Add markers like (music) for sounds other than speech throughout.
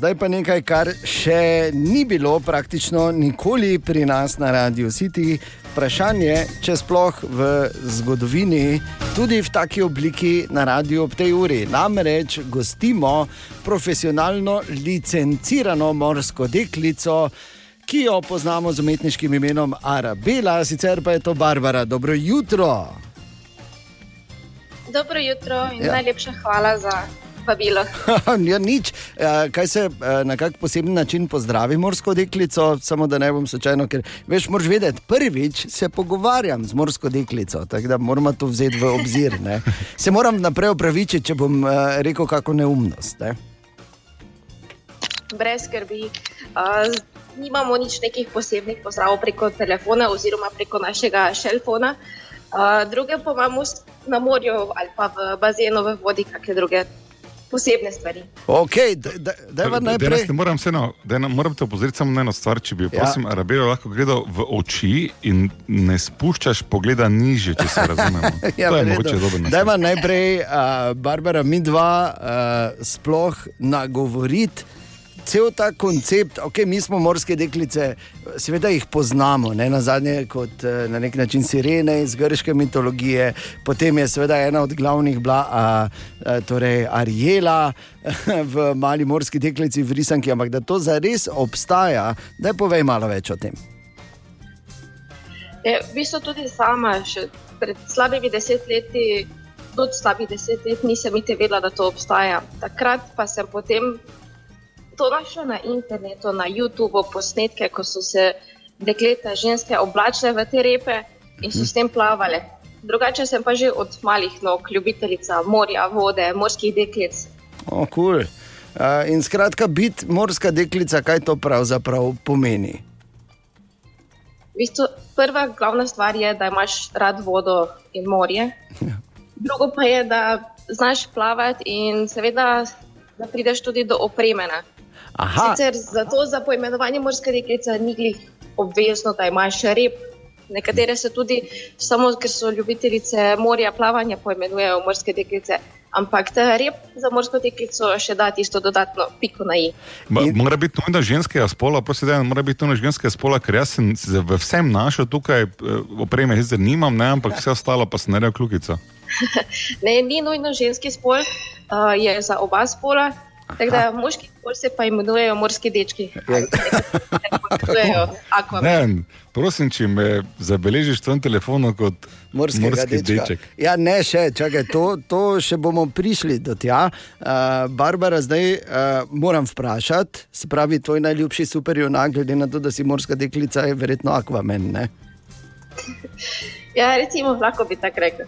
Zdaj pa nekaj, kar še ni bilo praktično nikoli pri nas na Radio City. Vprašanje, če sploh v zgodovini, tudi v taki obliki na radiju ob tej uri. Namreč gostimo profesionalno licencirano morsko deklico, ki jo poznamo z umetniškim imenom Arabela, sicer pa je to Barbara. Dobro jutro. Dobro jutro in ja. najlepša hvala za vabilo. (laughs) ja, nič, Eh, kaj se eh, na kak poseben način pozdravi morsko deklico, samo da ne bom slučajno, ker veš, moraš vedeti, prvič se pogovarjam z morsko deklico, tako da moramo to vzeti v obzir. Ne? Se moram naprej opravičiti, če bom eh, rekel kako neumnost. Ne? Brez skrbi. Uh, nimamo nič nekih posebnih pozdravov preko telefona oziroma preko našega šelfona. Uh, druge pa imamo na morju ali pa v bazenu, v vodi, kakšne druge posebne stvari. Okay, da, da, da najprej... ne moram, no, da ne, moram te opozoriti samo na eno stvar. Če bi, ja. prosim, Arabelo lahko gledal v oči in ne spuščaš pogleda niže, če se razumemo. (laughs) ja, to je mogoče dobro. Da, najprej, uh, Barbara, mi dva uh, sploh nagovoriti cel ta koncept, ok, mi smo morske deklice, seveda jih poznamo, ne na zadnje kot eh, na nek način sirene iz grške mitologije, potem je seveda ena od glavnih bila a, a, torej Ariela (laughs) v mali morski deklici v Risanki, ampak da to zares obstaja, da povej malo več o tem. Je, v bistvu tudi sama, še pred slabimi desetletji, tudi slabih deset let, nisem niti vedela, da to obstaja. Takrat pa sem potem to našla na internetu, na YouTubu, posnetke, ko so se dekleta, ženske oblačile v te repe in so s tem plavale. Drugače sem pa že od malih nog, ljubiteljica morja, vode, morskih deklic. O, cool. uh, in skratka, biti morska deklica, kaj to pravzaprav pomeni? V bistvu, prva glavna stvar je, da imaš rad vodo in morje. Ja. Drugo pa je, da znaš plavati in seveda, da prideš tudi do opremena. Sicer za to za poimenovanje morske deklice ni glih obvezno, da imaš rep. Nekatere se tudi, samo ker so ljubitelice morja, plavanja, poimenujejo morske deklice. Ampak ta rep za morsko deklico še da tisto dodatno piko na i. In... Mora biti nujno ženskega spola, prosim, da mora biti nujno ženskega spola, ker jaz sem se v vsem našel tukaj, eh, opreme, zdaj nimam, ne, ampak vse ostalo pa se narejo kljukico. (laughs) ne, ni nujno ženski spol, uh, je za oba spola. Tako da moški se pa imenujejo morski dečki. Ne, (laughs) prosim, če me zabeležiš v tem telefonu kot morski, morski deček. Ja, ne, še, čakaj, to, to še bomo prišli do tja. Uh, Barbara, zdaj uh, moram vprašati, se pravi, tvoj najljubši superjunak, glede na to, da si morska deklica, je verjetno akvamen. Ne? Ja, recimo, lahko bi tako rekel.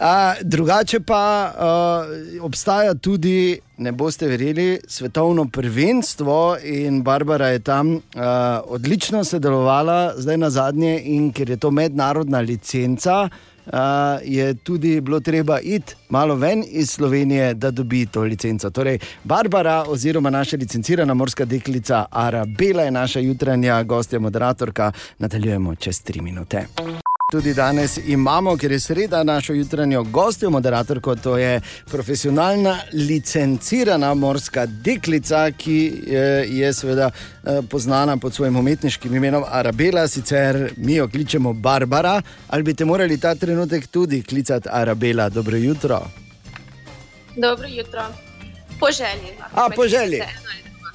A, drugače pa uh, obstaja tudi, ne boste verjeli, svetovno prvenstvo in Barbara je tam uh, odlično sodelovala, zdaj na zadnje, in ker je to mednarodna licenca. Uh, je tudi bilo treba iti malo ven iz Slovenije, da dobi to licenco. Torej, Barbara, oziroma naša licencirana morska deklica Arabela, je naša jutranja gostja, moderatorka. Nadaljujemo čez tri minute. Tudi danes imamo, ker je sreda, našo jutranjo gostjo, moderatorko, to je profesionalna, licencirana morska deklica, ki je, je seveda eh, znana pod svojim umetniškim imenom Arabela, sicer mi jo kličemo Barbara. Ali bi te morali ta trenutek tudi klicati Arabela? Dobro jutro. Dobro jutro, po želji. A, po želji.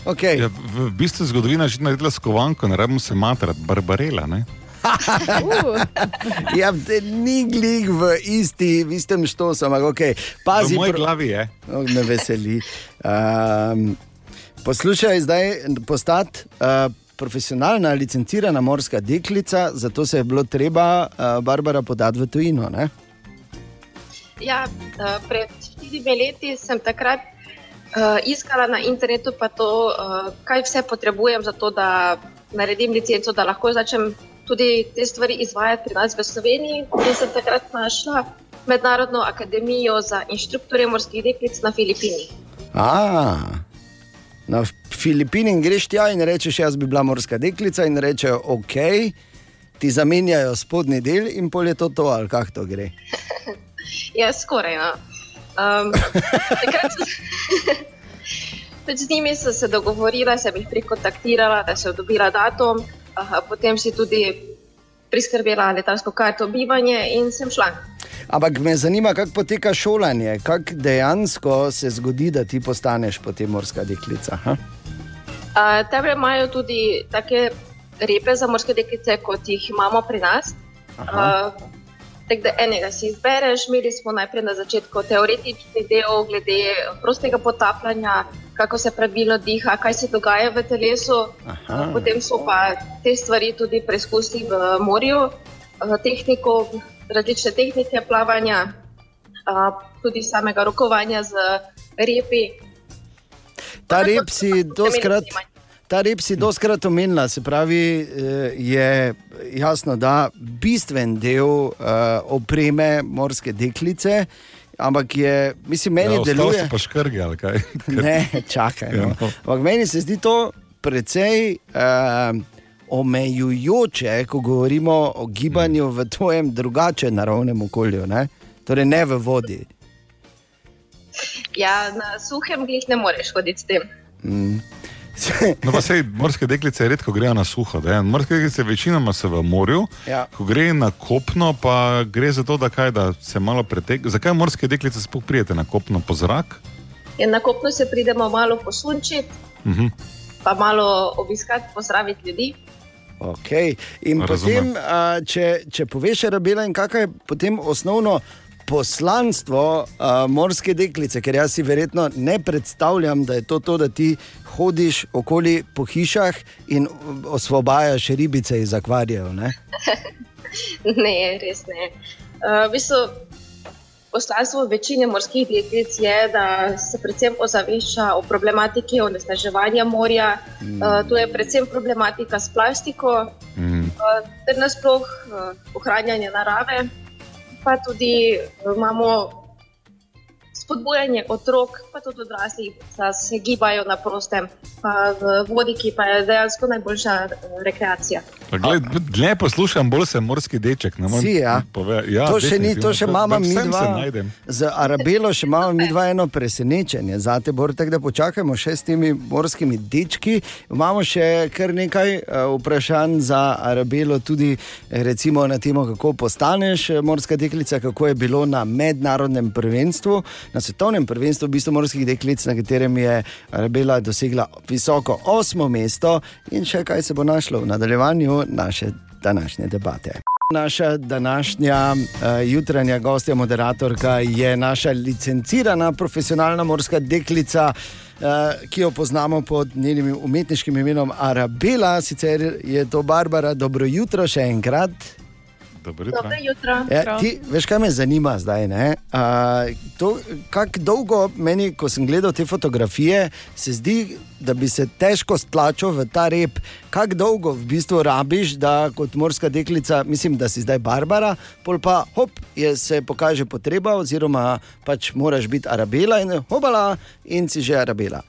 Okay. Ja, v, v bistvu je zgodovina že naredila skovanko, ne rabimo se matrati, Barbarela. Ne? (laughs) ja, ni glih v isti, v istem štosu, ampak ok. Pazi, v moji glavi je. Oh, me veseli. Um, poslušaj, zdaj postati uh, profesionalna, licencirana morska deklica, zato se je bilo treba, uh, Barbara, podati v tujino. Ne? Ja, uh, pred štirimi leti sem takrat uh, iskala na internetu, to, uh, kaj vse potrebujem za to, da naredim licenco, da lahko začnem tudi te stvari izvajati pri nas v Sloveniji. In sem takrat našla Mednarodno akademijo za inštruktorje morskih deklic na Filipinih. A, na Filipini in greš tja in rečeš, jaz bi bila morska deklica in rečejo, ok, ti zamenjajo spodnji del in pol je to to, ali kako to gre. Ja, skoraj. No. Um, (laughs) (laughs) z njimi sem se dogovorila, sem jih prekontaktirala, da so dobila datum, aha, potem si tudi priskrbela letalsko karto bivanje in sem šla. Ampak me zanima, kako poteka šolanje, kako dejansko se zgodi, da ti postaneš potem morska deklica. Tebe imajo tudi take repe za morske deklice, kot jih imamo pri nas. Tako da enega si izbereš, imeli smo najprej na začetku teoretični del glede prostega potapljanja, kako se pravilno diha, kaj se dogaja v telesu. Aha. Potem so pa te stvari tudi preizkusili v morju, tehniko, različne tehnike plavanja, tudi samega rokovanja z repi. Ta rep si doskrat. Ta rep si doskrat omenila, se pravi, eh, je jasno, da bistven del uh, opreme morske deklice, ampak je, mislim, meni ja, deluje. Pa škrge ali kaj? (laughs) ne, čakaj. No. Ja. Ampak meni se zdi to precej uh, omejujoče, ko govorimo o gibanju v tvojem drugačnem naravnem okolju, ne? torej ne v vodi. Ja, na suhem glih ne moreš hoditi s tem. Mm. (laughs) no, pa sej, morske deklice redko grejo na suho. Da, morske deklice večinoma so v morju, ja. ko gre na kopno, pa gre za to, da, kaj, da se malo pretegne. Zakaj morske deklice sploh prijete na kopno po zrak? Ja, na kopno se pridemo malo posunčiti, uh mhm. -huh. pa malo obiskati, pozdraviti ljudi. Okay. In potem, a, če, če poveš, rabila in kakšno je potem osnovno poslanstvo a, morske deklice, ker jaz si verjetno ne predstavljam, da je to to, da ti hodiš okoli po hišah in osvobajaš ribice iz akvarijev. Ne? (laughs) ne, res ne. Uh, v bistvu, poslanstvo večine morskih deklic je, da se predvsem ozavešča o problematiki onesnaževanja morja. Mm. Uh, to je predvsem problematika s plastiko, mm. uh, ter nasploh uh, ohranjanje narave. Pa tudi uh, imamo spodbujanje otrok, pa tudi odraslih, da se gibajo na prostem, pa v vodi, ki pa je dejansko najboljša eh, rekreacija. Glej, poslušam, bolj sem morski deček. Si, ja. Ja, to še ni, to še imamo mi dva. Z Arabelo še imamo mi dva eno presenečenje. Zate, Bor, tak, da počakajmo še s temi morskimi dečki. Imamo še kar nekaj uh, vprašanj za Arabelo, tudi recimo na temo, kako postaneš eh, morska deklica, kako je bilo na mednarodnem prvenstvu na svetovnem prvenstvu v bistvu morskih deklic, na katerem je Rebela dosegla visoko osmo mesto in še kaj se bo našlo v nadaljevanju naše današnje debate. Naša današnja uh, jutranja gostja, moderatorka je naša licencirana profesionalna morska deklica. Uh, ki jo poznamo pod njenim umetniškim imenom Arabela, sicer je to Barbara, dobro jutro še enkrat. Dobro jutro. Dobro jutro. Ja, ti, veš, kaj me zanima zdaj? Kako dolgo meni, ko sem gledal te fotografije, se zdi, da bi se težko stlačil v ta rep. Kako dolgo v bistvu rabiš, da kot morska deklica, mislim, da si zdaj Barbara, pol pa hop, je, se pokaže potreba, oziroma pač moraš biti arabela in hobala in si že arabela.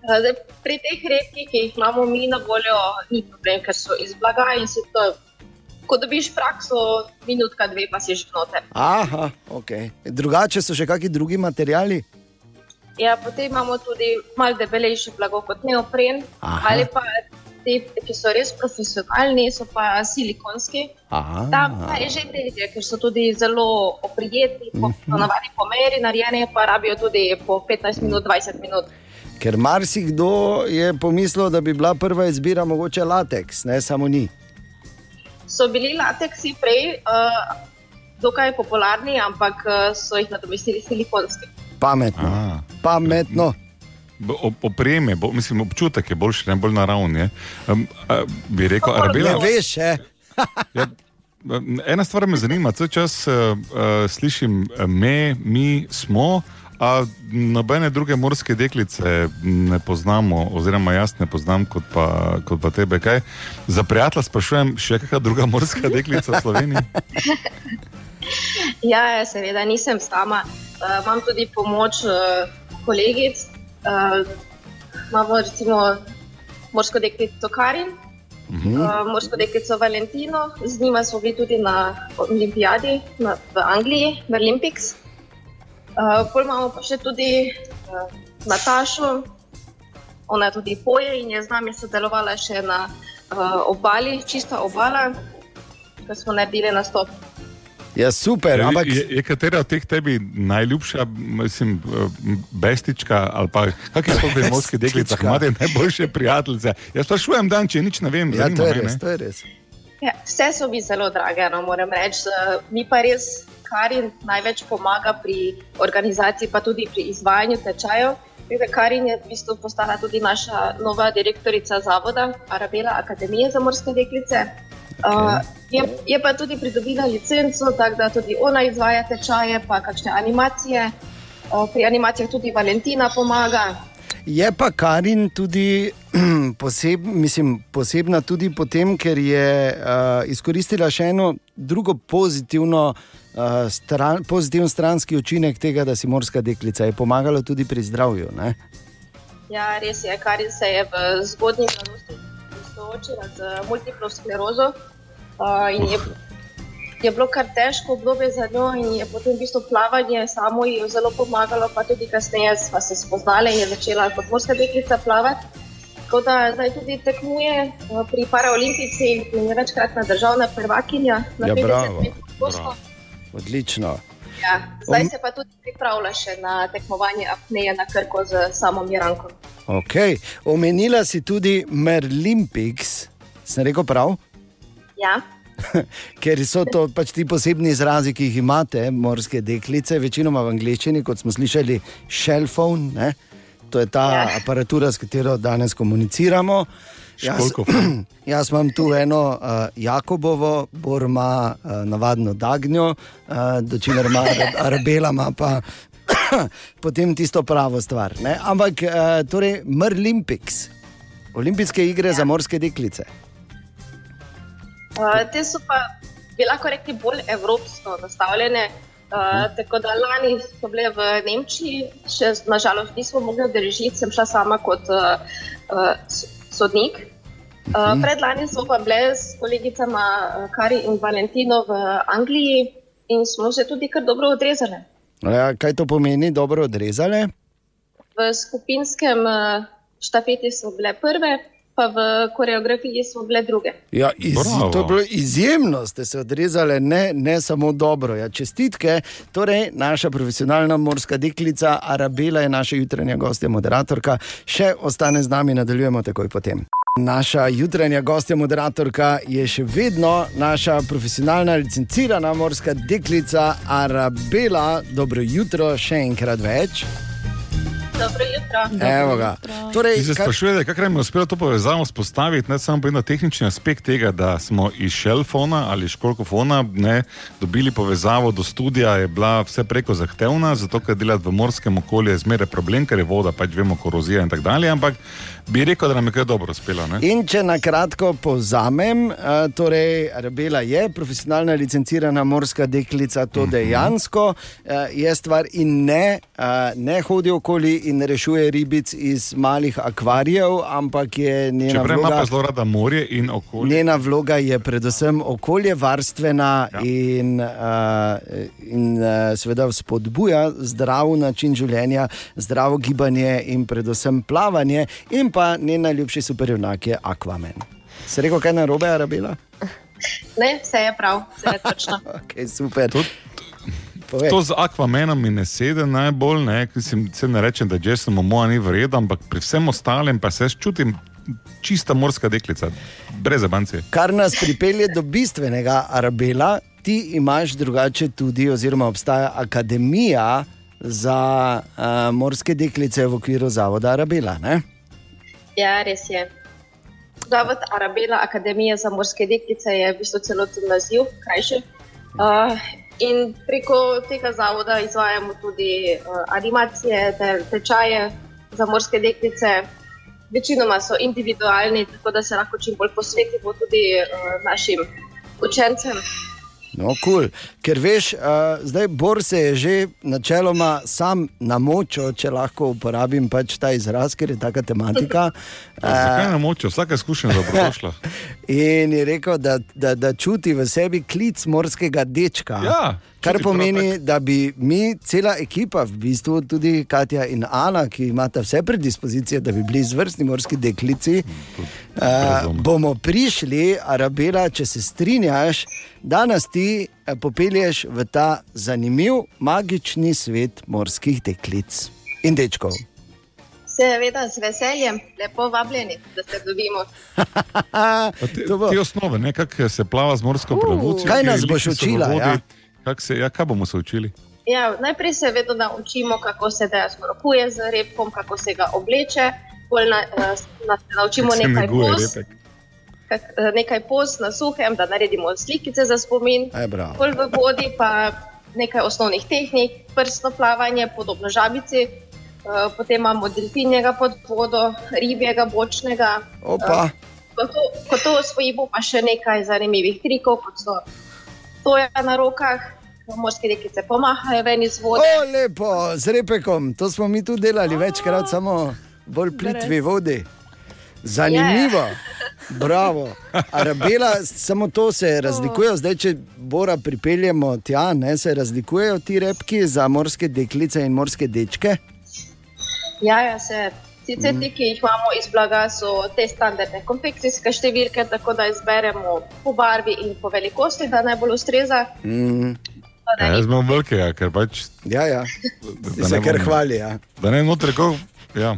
Zdaj, pri teh repkih, ki jih imamo mi na voljo, ni problem, ker so iz blaga in se to ko dobiš prakso, minutka, dve, pa si že noter. Aha, ok. Drugače so še kakšni drugi materiali? Ja, potem imamo tudi malo debelejše blago kot neopren. Aha. Ali pa ti, ki so res profesionalni, so pa silikonski. Tam pa je že težje, ker so tudi zelo oprijetni, uh -huh. po meri narejeni, pa rabijo tudi po 15 minut, 20 minut. Ker marsikdo je pomislil, da bi bila prva izbira mogoče lateks, ne samo ni so bili lateksi prej uh, dokaj popularni, ampak uh, so jih nadomestili silikonski. Pametno. A, Pametno. Opreme, bo, mislim, občutek je boljši, ne bolj naravni. Um, uh, bi rekel, je to veš. (laughs) ja, ena stvar me zanima, vse čas uh, uh, slišim, me, mi smo. A nobene druge morske deklice ne poznamo, oziroma jaz ne poznam kot pa, kot pa tebe. Kaj? Za prijatelja sprašujem, še kakšna druga morska deklica v Sloveniji? Ja, ja, seveda nisem sama. Uh, imam tudi pomoč uh, kolegic. Uh, imamo recimo morsko deklico Karin, uh -huh. uh, morsko deklico Valentino, z njima smo bili tudi na olimpijadi na, v Angliji, v Olympics. Uh, Potem imamo pa še tudi uh, Natašo, ona je tudi poje in je z nami sodelovala še na uh, obali, čista obala, ko smo naredili nastop. Ja, super. Ampak... Je, je katera od teh tebi najljubša, mislim, bestička ali pa kakšne so te morske deklice, ki imajo najboljše prijateljice? Jaz sprašujem, dan, če nič ne vem. Ja, to je res. To je res. Ja, vse so mi zelo drage, no, moram reči. Mi pa res, kar jim največ pomaga pri organizaciji, pa tudi pri izvajanju tečajev. Karin je v bistvu postala tudi naša nova direktorica zavoda Arabela Akademije za morske deklice. Okay. Uh, je, je pa tudi pridobila licenco, tako da tudi ona izvaja tečaje, pa kakšne animacije. Uh, pri animacijah tudi Valentina pomaga. Je pa Karin tudi (clears throat) poseb, mislim, posebna tudi potem, ker je uh, izkoristila še eno drugo pozitivno, uh, stran, pozitiven stranski učinek tega, da si morska deklica. Je pomagala tudi pri zdravju. Ne? Ja, res je. Karin se je v zgodnji mladosti soočila z multiplo sklerozo uh, in je, je bilo kar težko obdobje za njo, in je potem v bistvu plavanje samo ji zelo pomagalo, pa tudi kasneje smo se spoznali in je začela kot morska deklica plavati. Tako da zdaj tudi tekmuje pri paraolimpijci in je večkratna državna prvakinja ja, 50 metrov. Odlično. Ja, zdaj se pa tudi pripravlja še na tekmovanje apneje na krko z samo Miranko. Okay. Omenila si tudi Merlimpiks, sem rekel prav? Ja. (laughs) Ker so to pač ti posebni izrazi, ki jih imate, morske deklice, večinoma v angleščini, kot smo slišali, shellphone. Ne? To je ta ja. aparatura, s katero danes komuniciramo. Jaz, (clears throat) jaz imam tu eno uh, Jakobovo, Borma, uh, navadno Dagnjo, uh, dočimer ima Arbela, ima pa (clears throat) potem tisto pravo stvar. Ne? Ampak, uh, torej, Merlimpiks, olimpijske igre ja. za morske deklice. Uh, te so pa, bi lahko rekli, bolj evropsko nastavljene. Uh, tako da lani so bile v Nemčiji, še nažalost nismo mogli odrežiti, sem šla sama kot uh, uh, sodnik. Uh, predlani smo pa bile s kolegicama Kari in Valentino v Angliji in smo se tudi kar dobro odrezali. Ja, kaj to pomeni, dobro odrezali? V skupinskem uh, štafeti so bile prve, pa v koreografiji smo bile druge. Ja, iz, to je bilo izjemno, ste se odrezali, ne, ne samo dobro. Ja, čestitke. Torej, naša profesionalna morska deklica Arabela je naša jutranja gostja, moderatorka. Še ostane z nami, nadaljujemo takoj potem. Naša jutranja gostja, moderatorka je še vedno naša profesionalna, licencirana morska deklica Arabela. Dobro jutro, še enkrat več. Dobro jutro. Evo ga. Torej, se sprašujete, kako nam je uspelo to povezavo spostaviti, ne samo na tehnični aspekt tega, da smo iz šelfona ali školkofona ne, dobili povezavo do studia, je bila vse preko zahtevna, zato ker delati v morskem okolju je zmeraj problem, ker je voda, pač vemo, korozija in tako dalje, ampak bi rekel, da nam je kar dobro uspelo. Ne? In če na kratko povzamem, uh, torej Rebela je profesionalna licencirana morska deklica, to mhm. dejansko uh, je stvar in ne, uh, ne hodi okoli in rešuje ribic iz malih akvarijev, ampak je njena vloga. Ima pa zelo rada morje in okolje. Njena vloga je predvsem okoljevarstvena ja. in, uh, in uh, seveda spodbuja zdrav način življenja, zdravo gibanje in predvsem plavanje. In pa njen najljubši superjunak je Aquaman. Se reko, kaj narobe, Arabela? Ne, vse je prav, vse je točno. (laughs) okay, super. Tud Povej. To z akvamenom mi ne sedi najbolj, ne, se ne rečem, da samo moja ni vredna, ampak pri vsem ostalem pa se čutim čista morska deklica, brez abancije. Kar nas pripelje do bistvenega Arabela, ti imaš drugače tudi, oziroma obstaja akademija za uh, morske deklice v okviru Zavoda Arabela. Ne? Ja, res je. Zavod Arabela, Akademija za morske deklice je v bistvu celoten naziv, krajši. Uh, In preko tega zavoda izvajamo tudi uh, animacije, ter tečaje za morske deklice. Večinoma so individualni, tako da se lahko čim bolj posvetimo tudi uh, našim učencem. No, cool. Ker veš, uh, zdaj Bor se je že načeloma sam namočil, če lahko uporabim pač ta izraz, ker je taka tematika. (laughs) Zakaj ne moče, vsaka izkušnja je dobrodošla. (laughs) In je rekel, da, da, da čuti v sebi klic morskega dečka. Ja, Kar pomeni, prav da bi mi, cela ekipa, v bistvu tudi Katja in Ana, ki imata vse predispozicije, da bi bili izvrstni morski deklici, uh, bomo prišli, Arabela, če se strinjaš, da nas ti eh, popelješ v ta zanimiv, magični svet morskih deklic in dečkov. Seveda, z veseljem, lepo vabljeni, da se dobimo. (laughs) Te, te osnove, ne, kako se plava z morsko plavutjo. kaj ki nas boš učila, vodi. ja? Kak se, ja, kaj bomo se učili? Ja, najprej se vedno naučimo, kako se dejansko rokuje z repkom, kako se ga obleče. Bolj na, eh, na, se naučimo nekaj repek. Kak, eh, nekaj poz na suhem, da naredimo slikice za spomin. Bolj v vodi pa nekaj osnovnih tehnik, prstno plavanje, podobno žabici. eh, Potem imamo delfinjega pod vodo, ribjega, bočnega. Opa. Ko to, ko to osvojimo, pa še nekaj zanimivih trikov, kot so toja na rokah, morske deklice pomahajo ven iz vode. O, lepo, z repekom, to smo mi tudi delali večkrat, samo bolj plitvi vodi. Zanimivo, bravo. Arabela, samo to se razlikuje. Zdaj, če Bora pripeljemo tja, ne, se razlikujejo ti repki za morske deklice in morske dečke. Ja, ja, se. Sicer ti, ki jih imamo iz blaga, so te standardne konfekcijske številke, tako da izberemo po barvi in po velikosti, da najbolj ustreza. Mm, Ja, jaz imam velikega, ker pač. ja, ja, se ne kar hvali. Ja. Da ne noter, ko. Ja.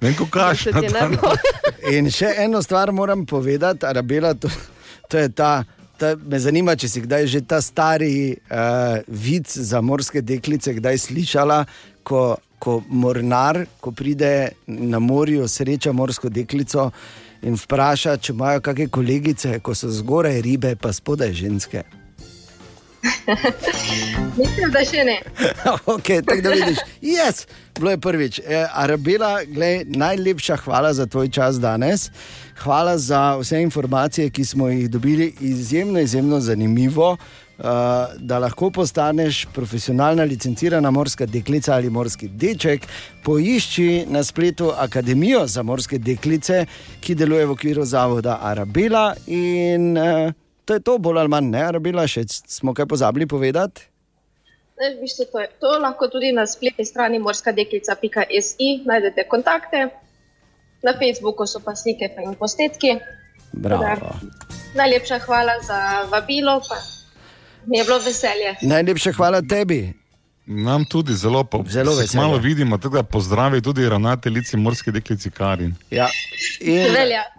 Ne, ko kaš. (laughs) (laughs) In še eno stvar moram povedati, Arabela, to, to je ta. Ta, me zanima, če si kdaj že ta stari uh, vid za morske deklice kdaj slišala, ko, ko mornar, ko pride na morju, sreča morsko deklico in vpraša, če imajo kakšne kolegice, ko so zgoraj ribe, pa spodaj ženske. (laughs) Mislim, da še ne. (laughs) okay, tako da vidiš, yes, bilo je prvič. E, Arabela, glej, najlepša hvala za tvoj čas danes. Hvala za vse informacije, ki smo jih dobili, izjemno, izjemno zanimivo. Uh, da lahko postaneš profesionalna licencirana morska deklica ali morski deček, poišči na spletu Akademijo za morske deklice, ki deluje v okviru zavoda Arabela. In uh, to je to, bolj ali manj, ne Arabela, še smo kaj pozabili povedati. Ne, v bistvu to, je, to lahko tudi na spletni strani morskadeklica.si najdete kontakte, na Facebooku so pa slike in posnetki. Bravo. Najlepša hvala za vabilo, pa mi je bilo veselje. Najlepša hvala tebi. Nam tudi zelo, po, Zelo se veselje. Malo vidimo, tako da pozdravi tudi ravnateljici morske deklici Karin. Ja.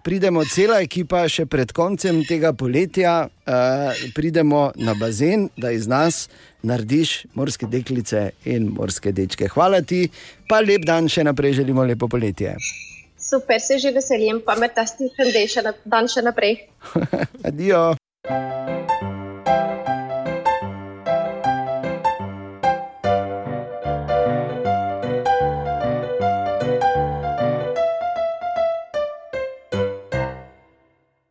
Pridemo cela ekipa še pred koncem tega poletja, uh, pridemo na bazen, da iz nas narediš morske deklice in morske dečke. Hvala ti, pa lep dan še naprej, želimo lepo poletje. Super, se že veselim, pa me ta stifen dan še naprej. (laughs) Adijo.